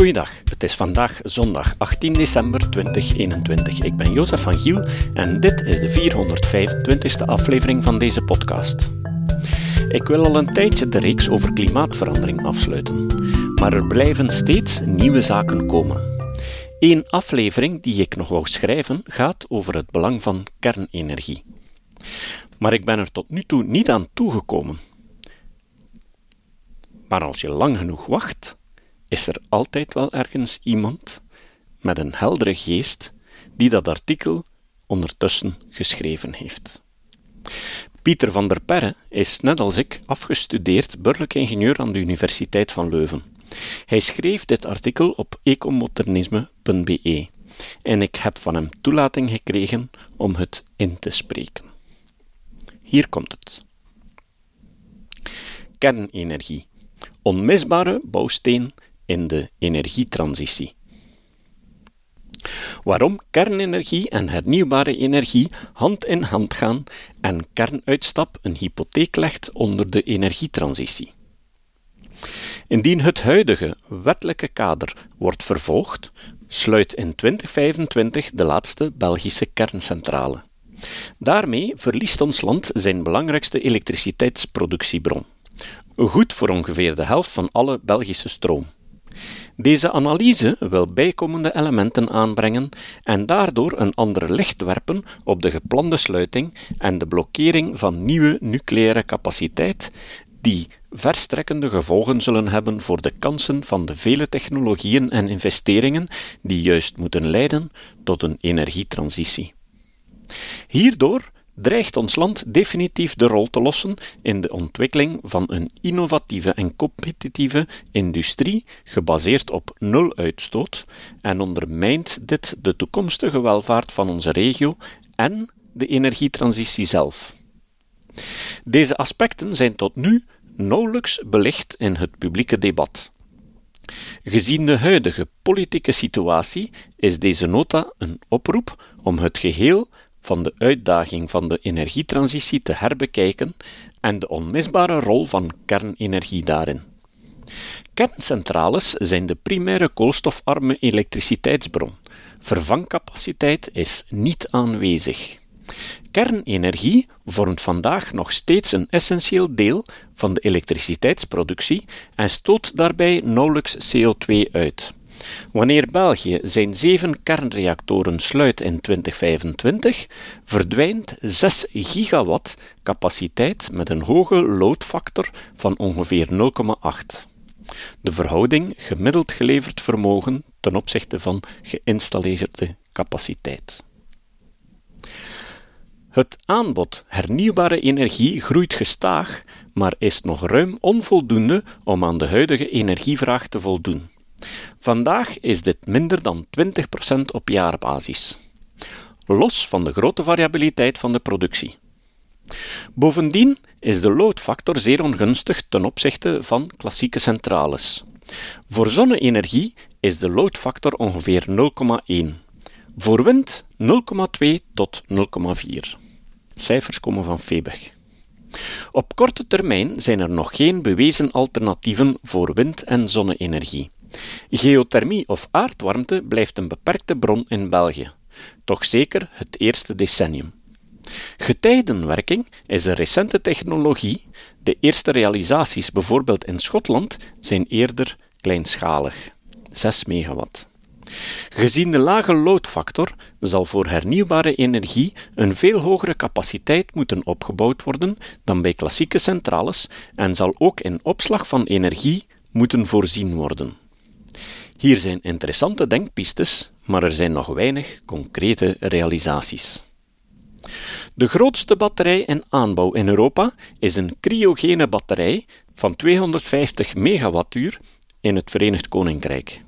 Goeiedag, het is vandaag zondag 18 december 2021. Ik ben Jozef van Giel en dit is de 425ste aflevering van deze podcast. Ik wil al een tijdje de reeks over klimaatverandering afsluiten, maar er blijven steeds nieuwe zaken komen. Eén aflevering die ik nog wou schrijven gaat over het belang van kernenergie. Maar ik ben er tot nu toe niet aan toegekomen. Maar als je lang genoeg wacht, is er altijd wel ergens iemand met een heldere geest die dat artikel ondertussen geschreven heeft. Pieter van der Perre is, net als ik, afgestudeerd burgerlijk ingenieur aan de Universiteit van Leuven. Hij schreef dit artikel op ecomodernisme.be en ik heb van hem toelating gekregen om het in te spreken. Hier komt het. Kernenergie. Onmisbare bouwsteen in de energietransitie. Waarom kernenergie en hernieuwbare energie hand in hand gaan en kernuitstap een hypotheek legt onder de energietransitie. Indien het huidige wettelijke kader wordt vervolgd, sluit in 2025 de laatste Belgische kerncentrale. Daarmee verliest ons land zijn belangrijkste elektriciteitsproductiebron, goed voor ongeveer de helft van alle Belgische stroom. Deze analyse wil bijkomende elementen aanbrengen en daardoor een ander licht werpen op de geplande sluiting en de blokkering van nieuwe nucleaire capaciteit, die verstrekkende gevolgen zullen hebben voor de kansen van de vele technologieën en investeringen die juist moeten leiden tot een energietransitie. Hierdoor dreigt ons land definitief de rol te lossen in de ontwikkeling van een innovatieve en competitieve industrie gebaseerd op nul uitstoot en ondermijnt dit de toekomstige welvaart van onze regio en de energietransitie zelf. Deze aspecten zijn tot nu nauwelijks belicht in het publieke debat. Gezien de huidige politieke situatie is deze nota een oproep om het geheel van de uitdaging van de energietransitie te herbekijken en de onmisbare rol van kernenergie daarin. Kerncentrales zijn de primaire koolstofarme elektriciteitsbron. Vervangcapaciteit is niet aanwezig. Kernenergie vormt vandaag nog steeds een essentieel deel van de elektriciteitsproductie en stoot daarbij nauwelijks CO2 uit. Wanneer België zijn zeven kernreactoren sluit in 2025, verdwijnt 6 gigawatt capaciteit met een hoge loadfactor van ongeveer 0,8. De verhouding gemiddeld geleverd vermogen ten opzichte van geïnstalleerde capaciteit. Het aanbod hernieuwbare energie groeit gestaag, maar is nog ruim onvoldoende om aan de huidige energievraag te voldoen. Vandaag is dit minder dan 20% op jaarbasis, los van de grote variabiliteit van de productie. Bovendien is de loadfactor zeer ongunstig ten opzichte van klassieke centrales. Voor zonne-energie is de loadfactor ongeveer 0,1, voor wind 0,2 tot 0,4. Cijfers komen van Febech. Op korte termijn zijn er nog geen bewezen alternatieven voor wind- en zonne-energie. Geothermie of aardwarmte blijft een beperkte bron in België, toch zeker het eerste decennium. Getijdenwerking is een recente technologie. De eerste realisaties, bijvoorbeeld in Schotland, zijn eerder kleinschalig, 6 megawatt. Gezien de lage loadfactor zal voor hernieuwbare energie een veel hogere capaciteit moeten opgebouwd worden dan bij klassieke centrales en zal ook in opslag van energie moeten voorzien worden. Hier zijn interessante denkpistes, maar er zijn nog weinig concrete realisaties. De grootste batterij in aanbouw in Europa is een cryogene batterij van 250 megawattuur in het Verenigd Koninkrijk.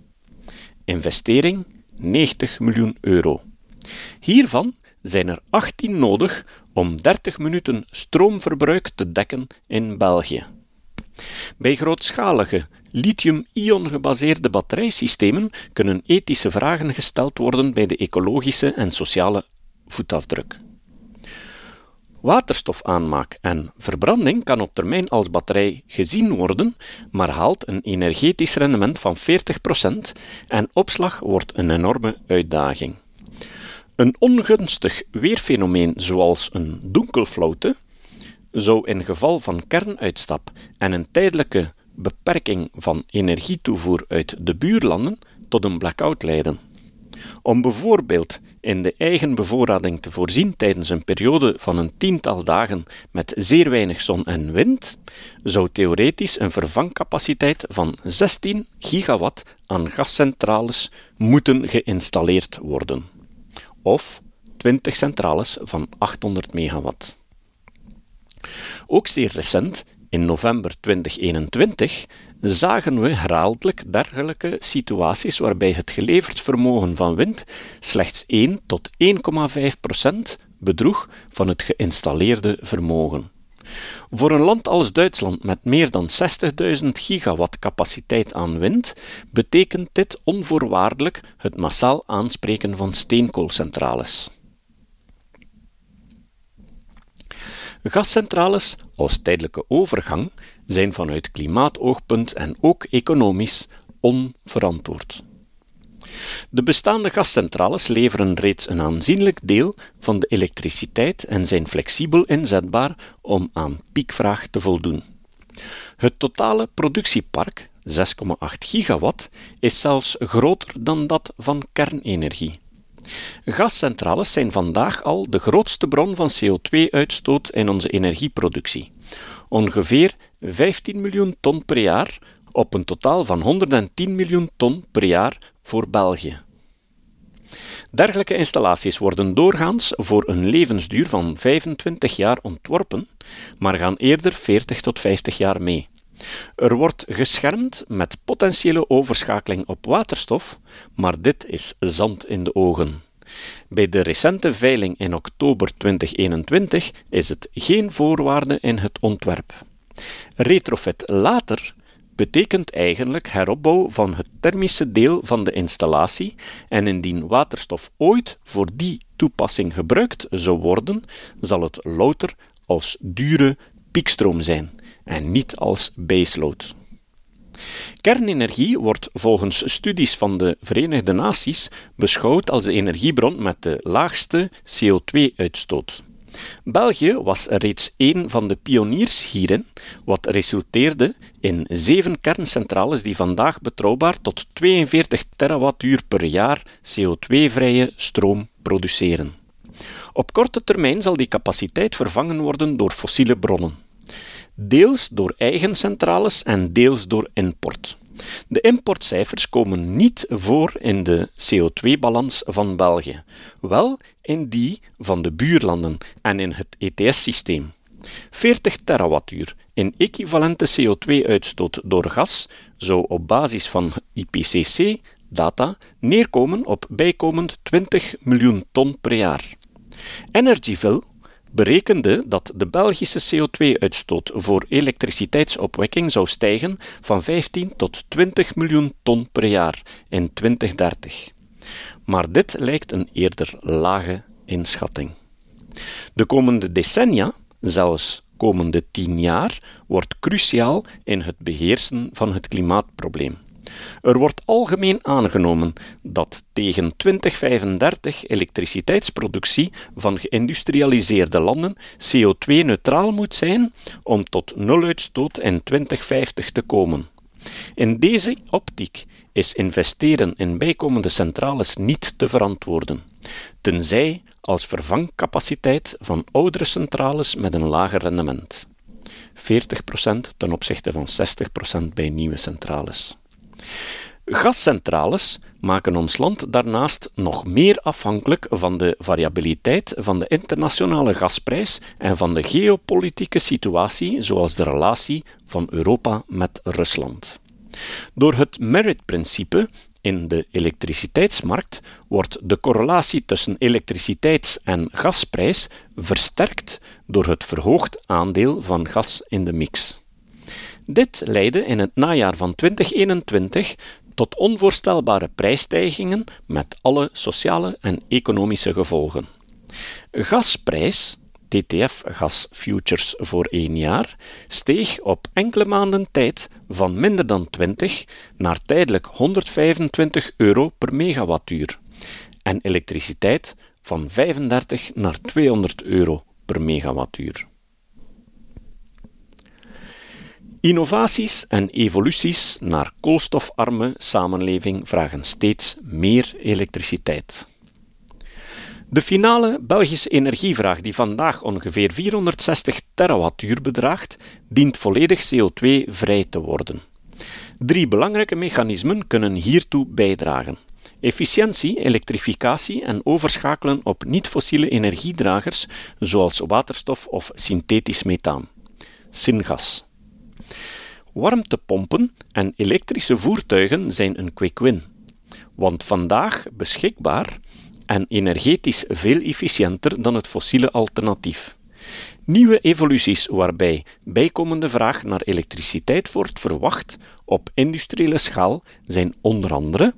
Investering 90 miljoen euro. Hiervan zijn er 18 nodig om 30 minuten stroomverbruik te dekken in België. Bij grootschalige lithium-ion gebaseerde batterijsystemen kunnen ethische vragen gesteld worden bij de ecologische en sociale voetafdruk. Waterstofaanmaak en verbranding kan op termijn als batterij gezien worden, maar haalt een energetisch rendement van 40% en opslag wordt een enorme uitdaging. Een ongunstig weerfenomeen zoals een donkelflauwte zou in geval van kernuitstap en een tijdelijke beperking van energietoevoer uit de buurlanden tot een blackout leiden. Om bijvoorbeeld in de eigen bevoorrading te voorzien tijdens een periode van een tiental dagen met zeer weinig zon en wind, zou theoretisch een vervangcapaciteit van 16 gigawatt aan gascentrales moeten geïnstalleerd worden, of 20 centrales van 800 megawatt. Ook zeer recent, in november 2021, zagen we herhaaldelijk dergelijke situaties waarbij het geleverd vermogen van wind slechts 1 tot 1,5 procent bedroeg van het geïnstalleerde vermogen. Voor een land als Duitsland met meer dan 60.000 gigawatt capaciteit aan wind betekent dit onvoorwaardelijk het massaal aanspreken van steenkoolcentrales. Gascentrales als tijdelijke overgang zijn vanuit klimaatoogpunt en ook economisch onverantwoord. De bestaande gascentrales leveren reeds een aanzienlijk deel van de elektriciteit en zijn flexibel inzetbaar om aan piekvraag te voldoen. Het totale productiepark, 6,8 gigawatt, is zelfs groter dan dat van kernenergie. Gascentrales zijn vandaag al de grootste bron van CO2-uitstoot in onze energieproductie. Ongeveer 15 miljoen ton per jaar op een totaal van 110 miljoen ton per jaar voor België. Dergelijke installaties worden doorgaans voor een levensduur van 25 jaar ontworpen, maar gaan eerder 40 tot 50 jaar mee. Er wordt geschermd met potentiële overschakeling op waterstof, maar dit is zand in de ogen. Bij de recente veiling in oktober 2021 is het geen voorwaarde in het ontwerp. Retrofit later betekent eigenlijk heropbouw van het thermische deel van de installatie en indien waterstof ooit voor die toepassing gebruikt zou worden, zal het louter als dure piekstroom zijn en niet als baseload. Kernenergie wordt volgens studies van de Verenigde Naties beschouwd als de energiebron met de laagste CO2-uitstoot. België was reeds een van de pioniers hierin, wat resulteerde in zeven kerncentrales die vandaag betrouwbaar tot 42 terawattuur per jaar CO2-vrije stroom produceren. Op korte termijn zal die capaciteit vervangen worden door fossiele bronnen deels door eigen centrales en deels door import. De importcijfers komen niet voor in de CO2-balans van België, wel in die van de buurlanden en in het ETS-systeem. 40 terawattuur in equivalente CO2-uitstoot door gas zou op basis van IPCC-data neerkomen op bijkomend 20 miljoen ton per jaar. Energyville berekende dat de Belgische CO2-uitstoot voor elektriciteitsopwekking zou stijgen van 15 tot 20 miljoen ton per jaar in 2030. Maar dit lijkt een eerder lage inschatting. De komende decennia, zelfs komende tien jaar, wordt cruciaal in het beheersen van het klimaatprobleem. Er wordt algemeen aangenomen dat tegen 2035 elektriciteitsproductie van geïndustrialiseerde landen CO2-neutraal moet zijn om tot nuluitstoot in 2050 te komen. In deze optiek is investeren in bijkomende centrales niet te verantwoorden, tenzij als vervangcapaciteit van oudere centrales met een lager rendement. 40% ten opzichte van 60% bij nieuwe centrales. Gascentrales maken ons land daarnaast nog meer afhankelijk van de variabiliteit van de internationale gasprijs en van de geopolitieke situatie, zoals de relatie van Europa met Rusland. Door het merit-principe in de elektriciteitsmarkt wordt de correlatie tussen elektriciteits- en gasprijs versterkt door het verhoogd aandeel van gas in de mix. Dit leidde in het najaar van 2021 tot onvoorstelbare prijsstijgingen met alle sociale en economische gevolgen. Gasprijs TTF-gasfutures voor één jaar steeg op enkele maanden tijd van minder dan 20 naar tijdelijk 125 euro per megawattuur en elektriciteit van 35 naar 200 euro per megawattuur. Innovaties en evoluties naar koolstofarme samenleving vragen steeds meer elektriciteit. De finale Belgische energievraag, die vandaag ongeveer 460 terawattuur bedraagt, dient volledig CO2-vrij te worden. Drie belangrijke mechanismen kunnen hiertoe bijdragen: efficiëntie, elektrificatie en overschakelen op niet-fossiele energiedragers zoals waterstof of synthetisch methaan. Syngas. Warmtepompen en elektrische voertuigen zijn een quick win, want vandaag beschikbaar en energetisch veel efficiënter dan het fossiele alternatief. Nieuwe evoluties waarbij bijkomende vraag naar elektriciteit wordt verwacht op industriële schaal zijn onder andere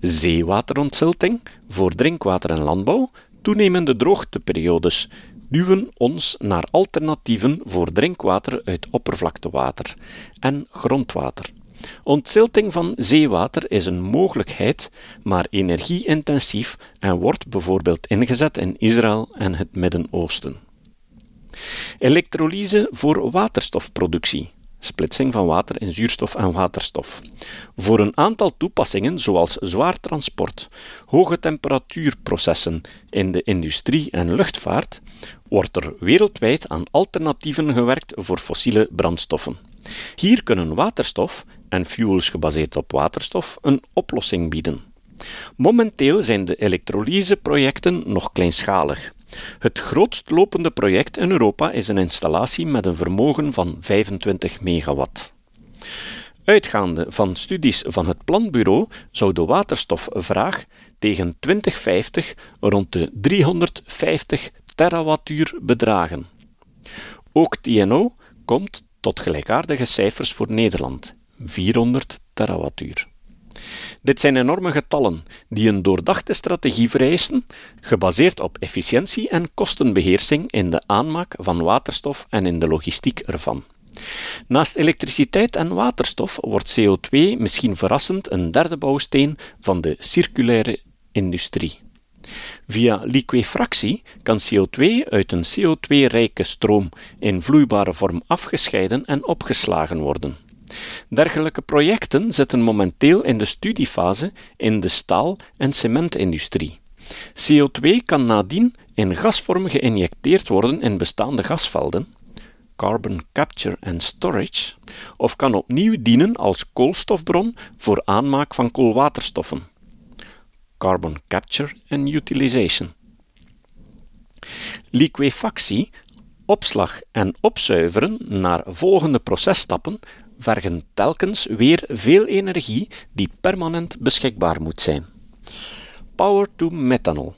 zeewaterontzilting voor drinkwater en landbouw, toenemende droogteperiodes duwen ons naar alternatieven voor drinkwater uit oppervlaktewater en grondwater. Ontzilting van zeewater is een mogelijkheid, maar energieintensief en wordt bijvoorbeeld ingezet in Israël en het Midden-Oosten. Elektrolyse voor waterstofproductie splitsing van water in zuurstof en waterstof. Voor een aantal toepassingen, zoals zwaar transport, hoge temperatuurprocessen in de industrie en luchtvaart, wordt er wereldwijd aan alternatieven gewerkt voor fossiele brandstoffen. Hier kunnen waterstof en fuels gebaseerd op waterstof een oplossing bieden. Momenteel zijn de elektrolyseprojecten nog kleinschalig. Het grootst lopende project in Europa is een installatie met een vermogen van 25 megawatt. Uitgaande van studies van het Planbureau zou de waterstofvraag tegen 2050 rond de 350 terawattuur bedragen. Ook TNO komt tot gelijkaardige cijfers voor Nederland, 400 terawattuur. Dit zijn enorme getallen die een doordachte strategie vereisen, gebaseerd op efficiëntie en kostenbeheersing in de aanmaak van waterstof en in de logistiek ervan. Naast elektriciteit en waterstof wordt CO2 misschien verrassend een derde bouwsteen van de circulaire industrie. Via liquefractie kan CO2 uit een CO2-rijke stroom in vloeibare vorm afgescheiden en opgeslagen worden. Dergelijke projecten zitten momenteel in de studiefase in de staal- en cementindustrie. CO2 kan nadien in gasvorm geïnjecteerd worden in bestaande gasvelden, carbon capture and storage, of kan opnieuw dienen als koolstofbron voor aanmaak van koolwaterstoffen, carbon capture and utilization. Liquefactie, opslag en opzuiveren naar volgende processtappen vergen telkens weer veel energie die permanent beschikbaar moet zijn. Power to methanol.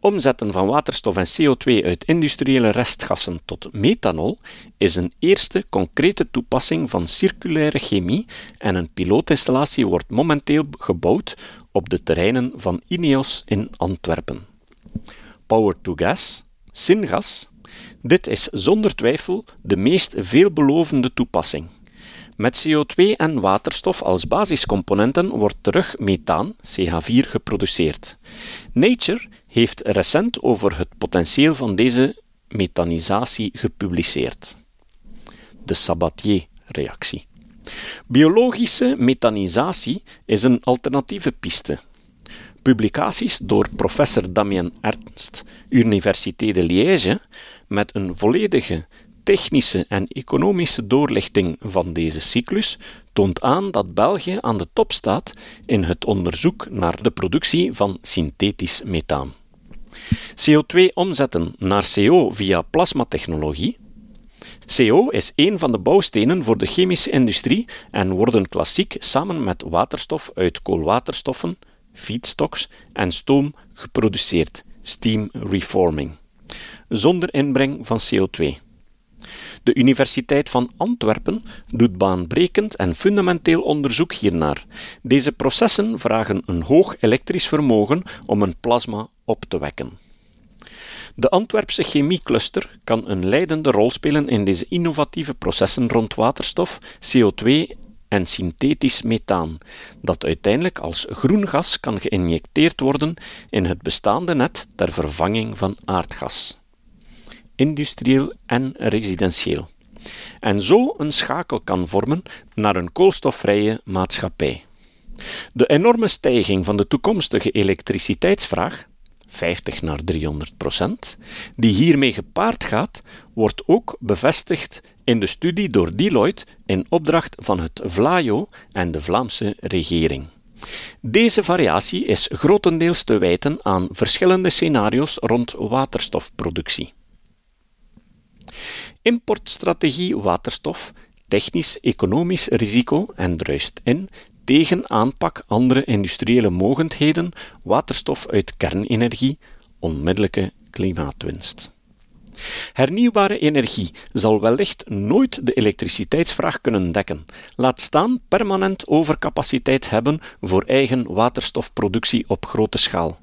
Omzetten van waterstof en CO2 uit industriële restgassen tot methanol is een eerste concrete toepassing van circulaire chemie en een pilootinstallatie wordt momenteel gebouwd op de terreinen van Ineos in Antwerpen. Power to gas, syngas, dit is zonder twijfel de meest veelbelovende toepassing. Met CO2 en waterstof als basiscomponenten wordt terug methaan, CH4, geproduceerd. Nature heeft recent over het potentieel van deze methanisatie gepubliceerd. De Sabatier-reactie. Biologische methanisatie is een alternatieve piste. Publicaties door professor Damien Ernst, Université de Liège, met een volledige technische en economische doorlichting van deze cyclus toont aan dat België aan de top staat in het onderzoek naar de productie van synthetisch methaan. CO2 omzetten naar CO via plasmatechnologie. CO is een van de bouwstenen voor de chemische industrie en worden klassiek samen met waterstof uit koolwaterstoffen, feedstocks en stoom geproduceerd, steam reforming, zonder inbreng van CO2. De Universiteit van Antwerpen doet baanbrekend en fundamenteel onderzoek hiernaar. Deze processen vragen een hoog elektrisch vermogen om een plasma op te wekken. De Antwerpse chemiecluster kan een leidende rol spelen in deze innovatieve processen rond waterstof, CO2 en synthetisch methaan, dat uiteindelijk als groen gas kan geïnjecteerd worden in het bestaande net ter vervanging van aardgas. Industrieel en residentieel. En zo een schakel kan vormen naar een koolstofvrije maatschappij. De enorme stijging van de toekomstige elektriciteitsvraag 50 naar 300 procent, die hiermee gepaard gaat, wordt ook bevestigd in de studie door Deloitte in opdracht van het VLAIO en de Vlaamse regering. Deze variatie is grotendeels te wijten aan verschillende scenario's rond waterstofproductie. Importstrategie waterstof, technisch-economisch risico en druist in tegen aanpak andere industriële mogendheden, waterstof uit kernenergie, onmiddellijke klimaatwinst. Hernieuwbare energie zal wellicht nooit de elektriciteitsvraag kunnen dekken, laat staan permanent overcapaciteit hebben voor eigen waterstofproductie op grote schaal.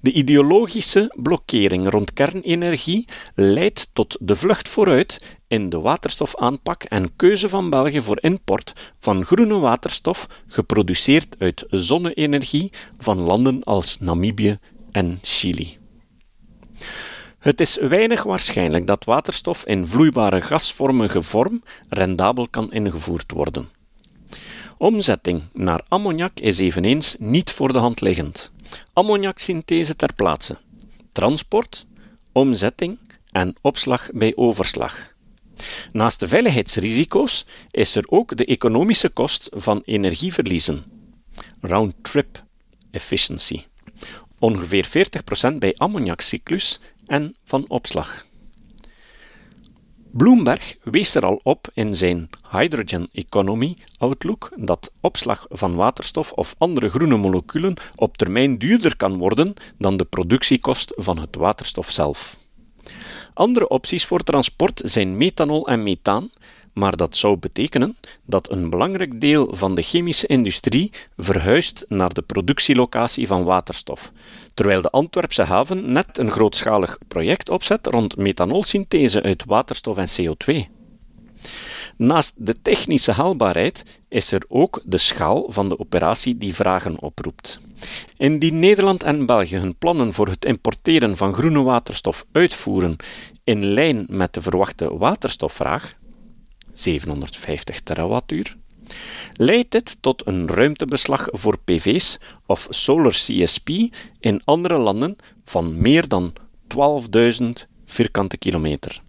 De ideologische blokkering rond kernenergie leidt tot de vlucht vooruit in de waterstofaanpak en keuze van België voor import van groene waterstof geproduceerd uit zonne-energie van landen als Namibië en Chili. Het is weinig waarschijnlijk dat waterstof in vloeibare gasvormige vorm rendabel kan ingevoerd worden. Omzetting naar ammoniak is eveneens niet voor de hand liggend. Ammoniaksynthese ter plaatse, transport, omzetting en opslag bij overslag. Naast de veiligheidsrisico's is er ook de economische kost van energieverliezen, round-trip efficiency, ongeveer 40% bij ammoniakcyclus en van opslag. Bloomberg wees er al op in zijn Hydrogen Economy Outlook dat opslag van waterstof of andere groene moleculen op termijn duurder kan worden dan de productiekost van het waterstof zelf. Andere opties voor transport zijn methanol en methaan, maar dat zou betekenen dat een belangrijk deel van de chemische industrie verhuist naar de productielocatie van waterstof, terwijl de Antwerpse haven net een grootschalig project opzet rond methanolsynthese uit waterstof en CO2. Naast de technische haalbaarheid is er ook de schaal van de operatie die vragen oproept. Indien Nederland en België hun plannen voor het importeren van groene waterstof uitvoeren in lijn met de verwachte waterstofvraag, 750 terawattuur, leidt dit tot een ruimtebeslag voor PV's of solar CSP in andere landen van meer dan 12.000 vierkante kilometer,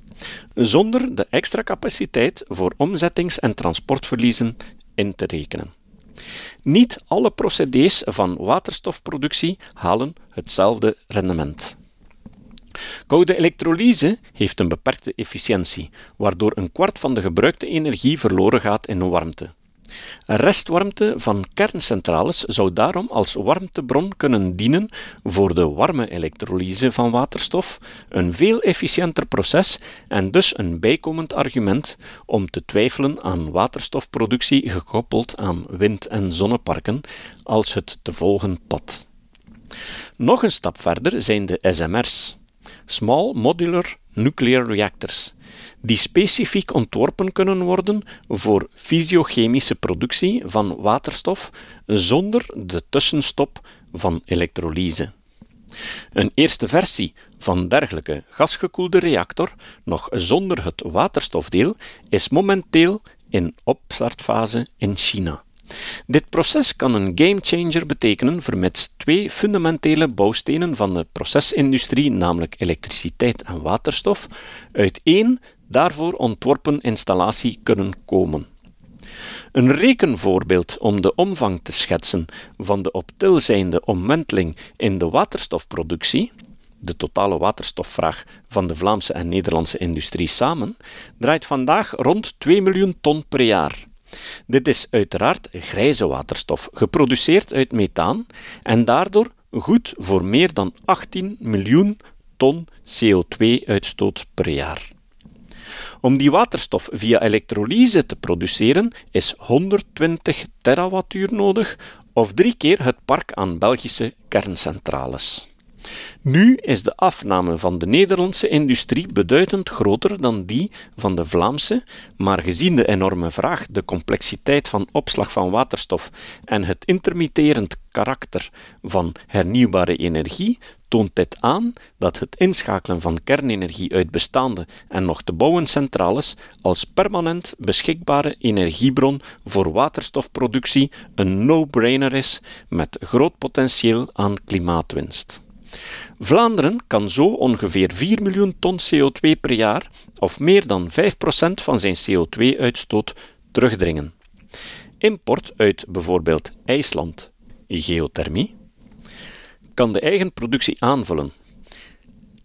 zonder de extra capaciteit voor omzettings- en transportverliezen in te rekenen. Niet alle procedés van waterstofproductie halen hetzelfde rendement. Koude elektrolyse heeft een beperkte efficiëntie, waardoor een kwart van de gebruikte energie verloren gaat in warmte. Restwarmte van kerncentrales zou daarom als warmtebron kunnen dienen voor de warme elektrolyse van waterstof, een veel efficiënter proces en dus een bijkomend argument om te twijfelen aan waterstofproductie gekoppeld aan wind- en zonneparken als het te volgen pad. Nog een stap verder zijn de SMR's, Small Modular Nuclear Reactors, die specifiek ontworpen kunnen worden voor fysiochemische productie van waterstof zonder de tussenstop van elektrolyse. Een eerste versie van dergelijke gasgekoelde reactor, nog zonder het waterstofdeel, is momenteel in opstartfase in China. Dit proces kan een gamechanger betekenen vermits twee fundamentele bouwstenen van de procesindustrie, namelijk elektriciteit en waterstof, uit één daarvoor ontworpen installatie kunnen komen. Een rekenvoorbeeld om de omvang te schetsen van de op til zijnde omwenteling in de waterstofproductie, de totale waterstofvraag van de Vlaamse en Nederlandse industrie samen, draait vandaag rond 2 miljoen ton per jaar. Dit is uiteraard grijze waterstof, geproduceerd uit methaan en daardoor goed voor meer dan 18 miljoen ton CO2-uitstoot per jaar. Om die waterstof via elektrolyse te produceren is 120 terawattuur nodig, of drie keer het park aan Belgische kerncentrales. Nu is de afname van de Nederlandse industrie beduidend groter dan die van de Vlaamse, maar gezien de enorme vraag, de complexiteit van opslag van waterstof en het intermitterend karakter van hernieuwbare energie, toont dit aan dat het inschakelen van kernenergie uit bestaande en nog te bouwen centrales als permanent beschikbare energiebron voor waterstofproductie een no-brainer is met groot potentieel aan klimaatwinst. Vlaanderen kan zo ongeveer 4 miljoen ton CO2 per jaar, of meer dan 5% van zijn CO2-uitstoot, terugdringen. Import uit bijvoorbeeld IJsland, geothermie, kan de eigen productie aanvullen.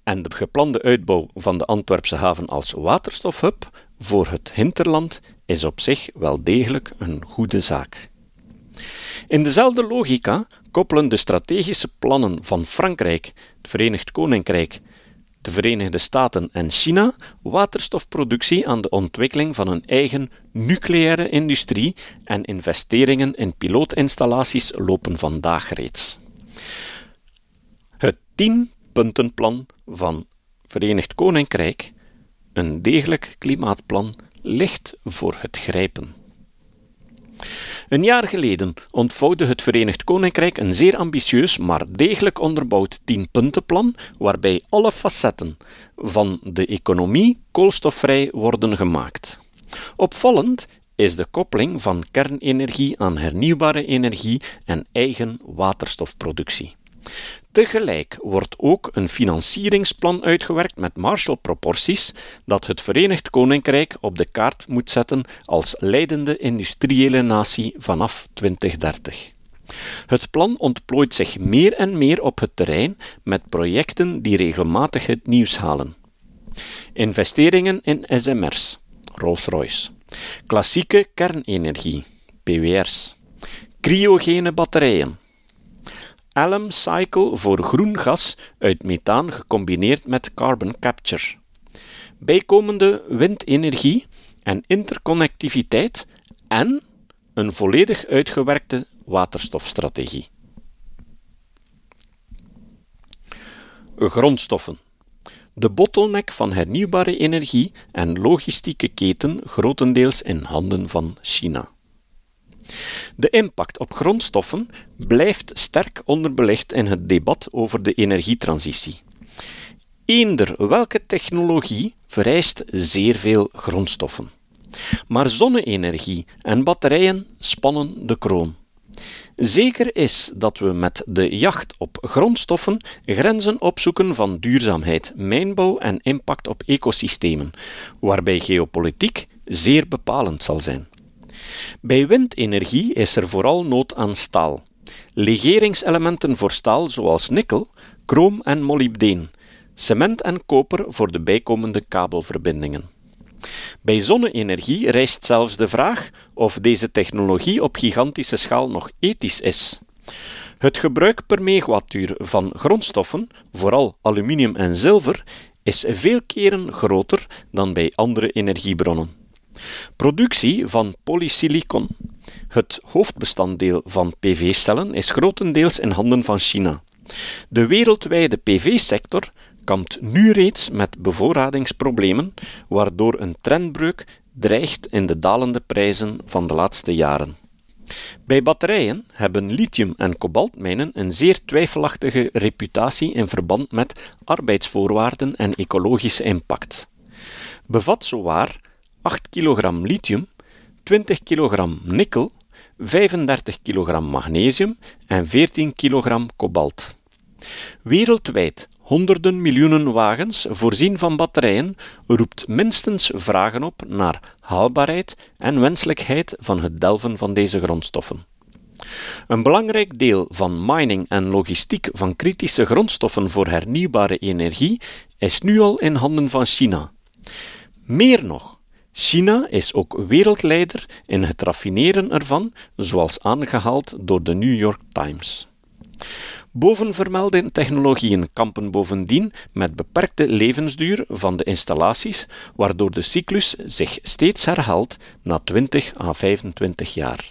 En de geplande uitbouw van de Antwerpse haven als waterstofhub voor het hinterland is op zich wel degelijk een goede zaak. In dezelfde logica koppelen de strategische plannen van Frankrijk, het Verenigd Koninkrijk, de Verenigde Staten en China waterstofproductie aan de ontwikkeling van een eigen nucleaire industrie en investeringen in pilootinstallaties lopen vandaag reeds. Het 10-puntenplan van Verenigd Koninkrijk, een degelijk klimaatplan, ligt voor het grijpen. Een jaar geleden ontvouwde het Verenigd Koninkrijk een zeer ambitieus, maar degelijk onderbouwd tienpuntenplan, waarbij alle facetten van de economie koolstofvrij worden gemaakt. Opvallend is de koppeling van kernenergie aan hernieuwbare energie en eigen waterstofproductie. Tegelijk wordt ook een financieringsplan uitgewerkt met Marshall-proporties dat het Verenigd Koninkrijk op de kaart moet zetten als leidende industriële natie vanaf 2030. Het plan ontplooit zich meer en meer op het terrein met projecten die regelmatig het nieuws halen. Investeringen in SMR's, Rolls-Royce. Klassieke kernenergie, PWR's. Cryogene batterijen, Alum Cycle voor groen gas uit methaan gecombineerd met carbon capture. Bijkomende windenergie en interconnectiviteit en een volledig uitgewerkte waterstofstrategie. Grondstoffen. De bottleneck van hernieuwbare energie en logistieke keten grotendeels in handen van China. De impact op grondstoffen blijft sterk onderbelicht in het debat over de energietransitie. Eender welke technologie vereist zeer veel grondstoffen. Maar zonne-energie en batterijen spannen de kroon. Zeker is dat we met de jacht op grondstoffen grenzen opzoeken van duurzaamheid, mijnbouw en impact op ecosystemen, waarbij geopolitiek zeer bepalend zal zijn. Bij windenergie is er vooral nood aan staal. Legeringselementen voor staal zoals nikkel, chroom en molybdeen, cement en koper voor de bijkomende kabelverbindingen. Bij zonne-energie rijst zelfs de vraag of deze technologie op gigantische schaal nog ethisch is. Het gebruik per megawattuur van grondstoffen, vooral aluminium en zilver, is veel keren groter dan bij andere energiebronnen. Productie van polysilicon, het hoofdbestanddeel van PV-cellen, is grotendeels in handen van China. De wereldwijde PV-sector kampt nu reeds met bevoorradingsproblemen, waardoor een trendbreuk dreigt in de dalende prijzen van de laatste jaren. Bij batterijen hebben lithium- en kobaltmijnen een zeer twijfelachtige reputatie in verband met arbeidsvoorwaarden en ecologische impact. Bevat zowaar 8 kg lithium, 20 kg nikkel, 35 kg magnesium en 14 kg kobalt. Wereldwijd honderden miljoenen wagens voorzien van batterijen roept minstens vragen op naar haalbaarheid en wenselijkheid van het delven van deze grondstoffen. Een belangrijk deel van mining en logistiek van kritische grondstoffen voor hernieuwbare energie is nu al in handen van China. Meer nog, China is ook wereldleider in het raffineren ervan, zoals aangehaald door de New York Times. Bovenvermelde technologieën kampen bovendien met beperkte levensduur van de installaties, waardoor de cyclus zich steeds herhaalt na 20 à 25 jaar.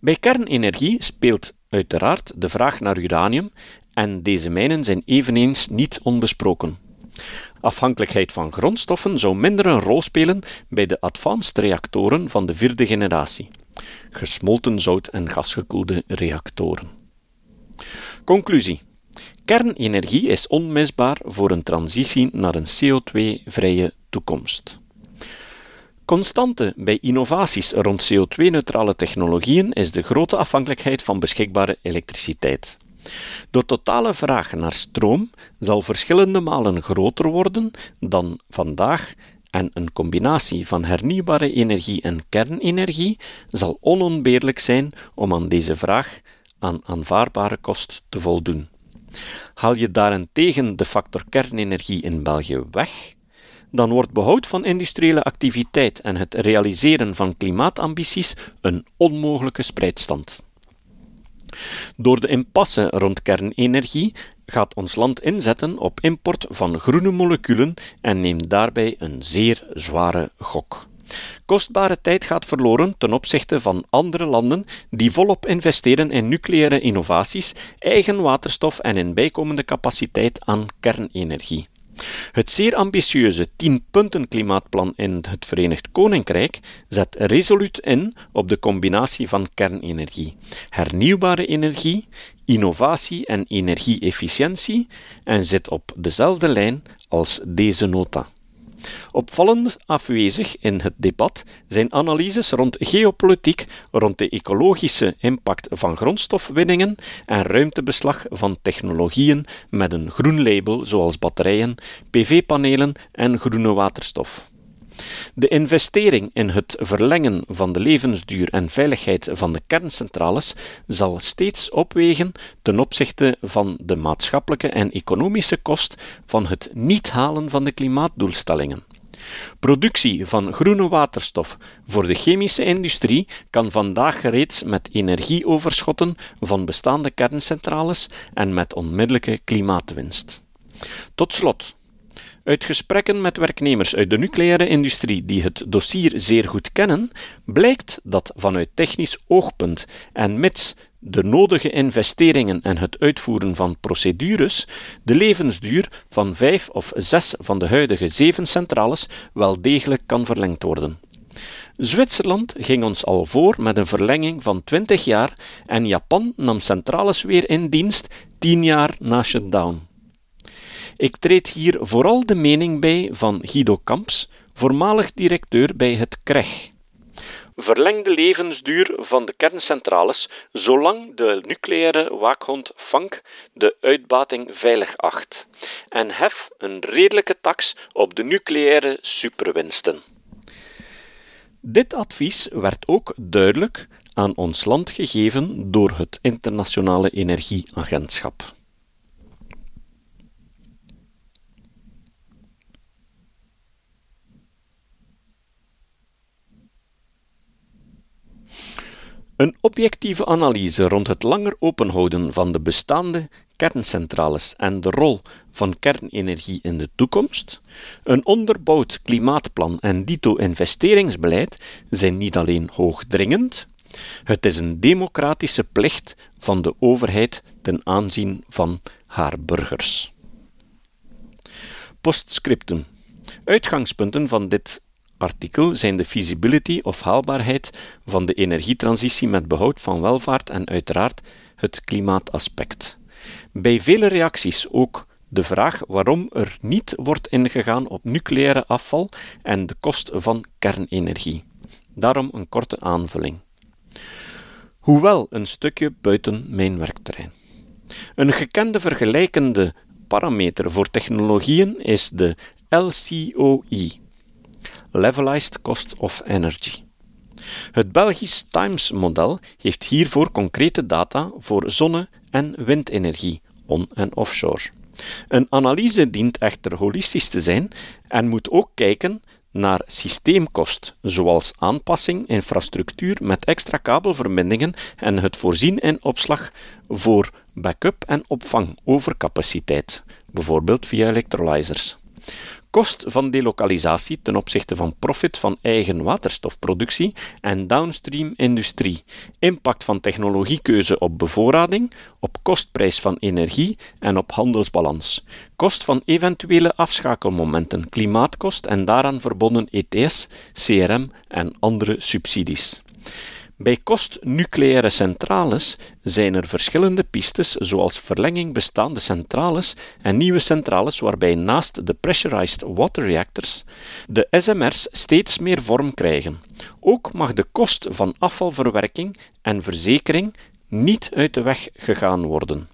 Bij kernenergie speelt uiteraard de vraag naar uranium en deze mijnen zijn eveneens niet onbesproken. Afhankelijkheid van grondstoffen zou minder een rol spelen bij de advanced reactoren van de vierde generatie, gesmolten zout- en gasgekoelde reactoren. Conclusie: Kernenergie is onmisbaar voor een transitie naar een CO2-vrije toekomst. Constante bij innovaties rond CO2-neutrale technologieën is de grote afhankelijkheid van beschikbare elektriciteit. De totale vraag naar stroom zal verschillende malen groter worden dan vandaag en een combinatie van hernieuwbare energie en kernenergie zal onontbeerlijk zijn om aan deze vraag aan aanvaardbare kost te voldoen. Haal je daarentegen de factor kernenergie in België weg, dan wordt behoud van industriële activiteit en het realiseren van klimaatambities een onmogelijke spreidstand. Door de impasse rond kernenergie gaat ons land inzetten op import van groene moleculen en neemt daarbij een zeer zware gok. Kostbare tijd gaat verloren ten opzichte van andere landen die volop investeren in nucleaire innovaties, eigen waterstof en in bijkomende capaciteit aan kernenergie. Het zeer ambitieuze 10-punten klimaatplan in het Verenigd Koninkrijk zet resoluut in op de combinatie van kernenergie, hernieuwbare energie, innovatie en energie-efficiëntie en zit op dezelfde lijn als deze nota. Opvallend afwezig in het debat zijn analyses rond geopolitiek, rond de ecologische impact van grondstofwinningen en ruimtebeslag van technologieën met een groen label zoals batterijen, PV-panelen en groene waterstof. De investering in het verlengen van de levensduur en veiligheid van de kerncentrales zal steeds opwegen ten opzichte van de maatschappelijke en economische kost van het niet halen van de klimaatdoelstellingen. Productie van groene waterstof voor de chemische industrie kan vandaag reeds met energieoverschotten van bestaande kerncentrales en met onmiddellijke klimaatwinst. Tot slot. Uit gesprekken met werknemers uit de nucleaire industrie die het dossier zeer goed kennen, blijkt dat vanuit technisch oogpunt en mits de nodige investeringen en het uitvoeren van procedures de levensduur van vijf of zes van de huidige zeven centrales wel degelijk kan verlengd worden. Zwitserland ging ons al voor met een verlenging van 20 jaar en Japan nam centrales weer in dienst 10 jaar na shutdown. Ik treed hier vooral de mening bij van Guido Kamps, voormalig directeur bij het KREG. Verleng de levensduur van de kerncentrales zolang de nucleaire waakhond FANK de uitbating veilig acht en hef een redelijke tax op de nucleaire superwinsten. Dit advies werd ook duidelijk aan ons land gegeven door het Internationale Energieagentschap. Een objectieve analyse rond het langer openhouden van de bestaande kerncentrales en de rol van kernenergie in de toekomst, een onderbouwd klimaatplan en dito investeringsbeleid zijn niet alleen hoogdringend, het is een democratische plicht van de overheid ten aanzien van haar burgers. Postscriptum. Uitgangspunten van dit artikel zijn de feasibility of haalbaarheid van de energietransitie met behoud van welvaart en uiteraard het klimaataspect. Bij vele reacties ook de vraag waarom er niet wordt ingegaan op nucleaire afval en de kost van kernenergie. Daarom een korte aanvulling. Hoewel een stukje buiten mijn werkterrein. Een gekende vergelijkende parameter voor technologieën is de LCOE, Levelized Cost of Energy. Het Belgisch Times-model heeft hiervoor concrete data voor zonne- en windenergie, on- en offshore. Een analyse dient echter holistisch te zijn en moet ook kijken naar systeemkost, zoals aanpassing, infrastructuur met extra kabelverbindingen en het voorzien in opslag voor backup en opvang overcapaciteit, bijvoorbeeld via electrolyzers. Kost van delokalisatie ten opzichte van profit van eigen waterstofproductie en downstream industrie, impact van technologiekeuze op bevoorrading, op kostprijs van energie en op handelsbalans, kost van eventuele afschakelmomenten, klimaatkost en daaraan verbonden ETS, CRM en andere subsidies. Bij kost-nucleaire centrales zijn er verschillende pistes, zoals verlenging bestaande centrales en nieuwe centrales waarbij naast de pressurized water reactors de SMR's steeds meer vorm krijgen. Ook mag de kost van afvalverwerking en verzekering niet uit de weg gegaan worden.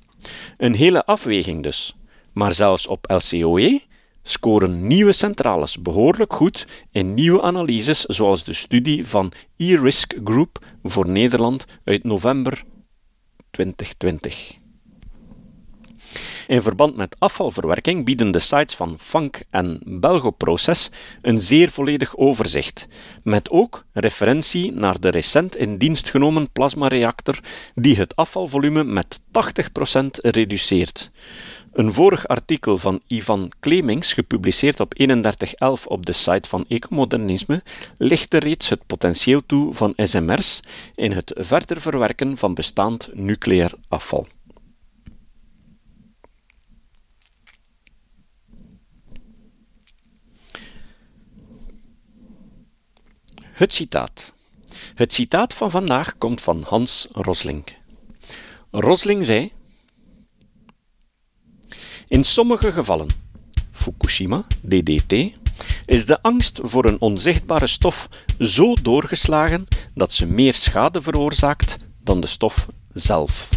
Een hele afweging dus. Maar zelfs op LCOE scoren nieuwe centrales behoorlijk goed in nieuwe analyses zoals de studie van e-Risk Group voor Nederland uit november 2020. In verband met afvalverwerking bieden de sites van Funk en Belgoproces een zeer volledig overzicht, met ook referentie naar de recent in dienst genomen plasmareactor die het afvalvolume met 80% reduceert. Een vorig artikel van Ivan Klemings, gepubliceerd op 31.11 op de site van Ecomodernisme, lichtte reeds het potentieel toe van SMR's in het verder verwerken van bestaand nucleair afval. Het citaat. Het citaat van vandaag komt van Hans Rosling. Rosling zei: in sommige gevallen, Fukushima, DDT, is de angst voor een onzichtbare stof zo doorgeslagen dat ze meer schade veroorzaakt dan de stof zelf.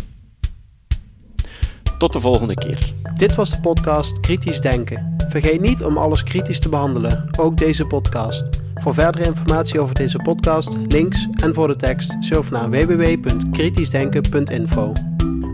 Tot de volgende keer. Dit was de podcast Kritisch Denken. Vergeet niet om alles kritisch te behandelen, ook deze podcast. Voor verdere informatie over deze podcast, links en voor de tekst, surf naar www.kritischdenken.info.